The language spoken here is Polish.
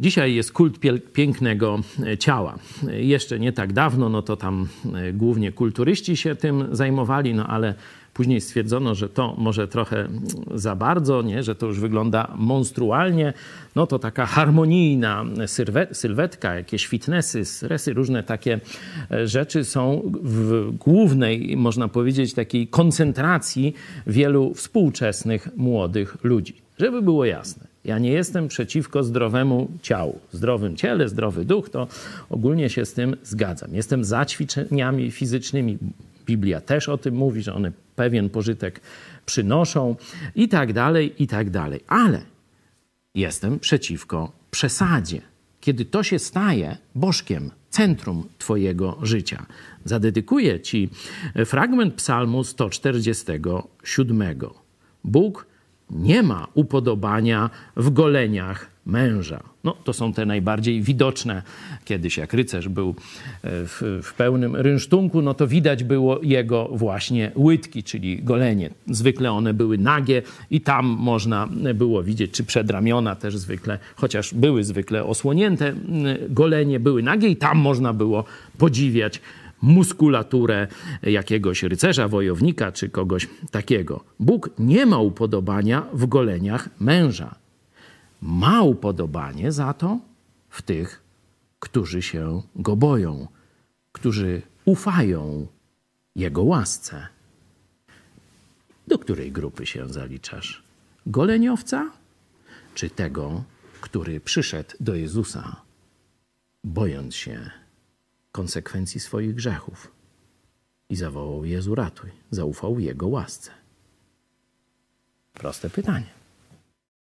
Dzisiaj jest kult pięknego ciała. Jeszcze nie tak dawno, no to tam e, głównie kulturyści się tym zajmowali, no ale później stwierdzono, że to może trochę za bardzo, nie? że to już wygląda monstrualnie. No to taka harmonijna sylwetka, jakieś fitnessy, stresy, różne takie e, rzeczy są w głównej, można powiedzieć, takiej koncentracji wielu współczesnych młodych ludzi. Żeby było jasne. Ja nie jestem przeciwko zdrowemu ciału. Zdrowym ciele, zdrowy duch, to ogólnie się z tym zgadzam. Jestem za ćwiczeniami fizycznymi. Biblia też o tym mówi, że one pewien pożytek przynoszą i tak dalej, i tak dalej. Ale jestem przeciwko przesadzie. Kiedy to się staje bożkiem, centrum Twojego życia. Zadedykuję Ci fragment Psalmu 147. Bóg nie ma upodobania w goleniach męża. No, to są te najbardziej widoczne. Kiedyś, jak rycerz był e, w, w, pełnym rynsztunku, no to widać było jego właśnie łydki, czyli golenie. Zwykle one były nagie i tam można było widzieć, czy przedramiona też zwykle, chociaż były zwykle osłonięte golenie, były nagie i tam można było podziwiać muskulaturę jakiegoś rycerza, wojownika czy kogoś takiego. Bóg nie ma upodobania w goleniach męża. Ma upodobanie za to w tych, którzy się go boją, którzy ufają jego łasce. Do której grupy się zaliczasz? Goleniowca czy tego, który przyszedł do Jezusa, bojąc się konsekwencji swoich grzechów. I zawołał Jezu ratuj, zaufał Jego łasce. Proste pytanie.